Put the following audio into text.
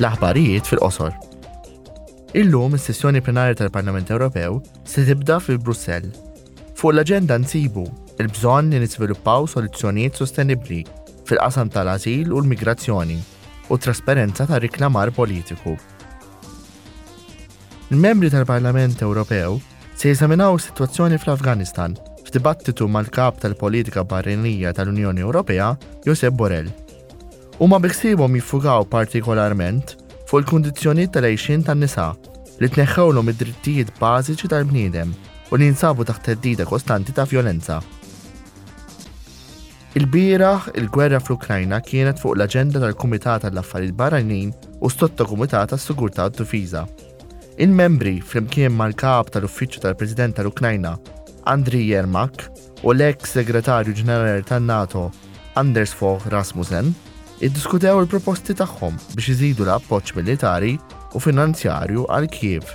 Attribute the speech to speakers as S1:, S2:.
S1: L-aħbarijiet fil-qosor. Illum is-sessjoni plenarja tal-Parlament Ewropew se tibda fi Brussell. Fuq l-aġenda nsibu il-bżonn li niżviluppaw soluzzjonijiet sostenibbli fil-qasam tal-ażil u l-migrazzjoni u trasparenza ta' riklamar politiku. Il-membri tal-Parlament Ewropew se jeżaminaw is-sitwazzjoni fl-Afganistan f'dibattitu mal-kap tal-politika barranija tal-Unjoni Ewropea Josep Borrell. Huma biħsiebhom jiffukaw partikolarment fuq il-kundizzjonijiet tal-għixien tan-nisa li tneħħewlhom id-drittijiet bażiċi tal-bniedem u li jinsabu taħt theddida kostanti ta' vjolenza. Ilbieraħ, il-gwerra fl-Ukrajna kienet fuq l-aġenda tal-Kumitat għall-Affarijiet Barranin u s-Sottokumitat għas-Sigurtà u d-Difiża. Il-membri, flimkien mal-Kap tal-Uffiċċju tal-President tal-Ukrajna, Andriy Yermak, u l-eks Segretarju Ġenerali tan-NATO Anders Fogh Rasmussen iddiskutew il-proposti tagħhom biex iżidu l-appoġġ militari u finanzjarju għal Kiev.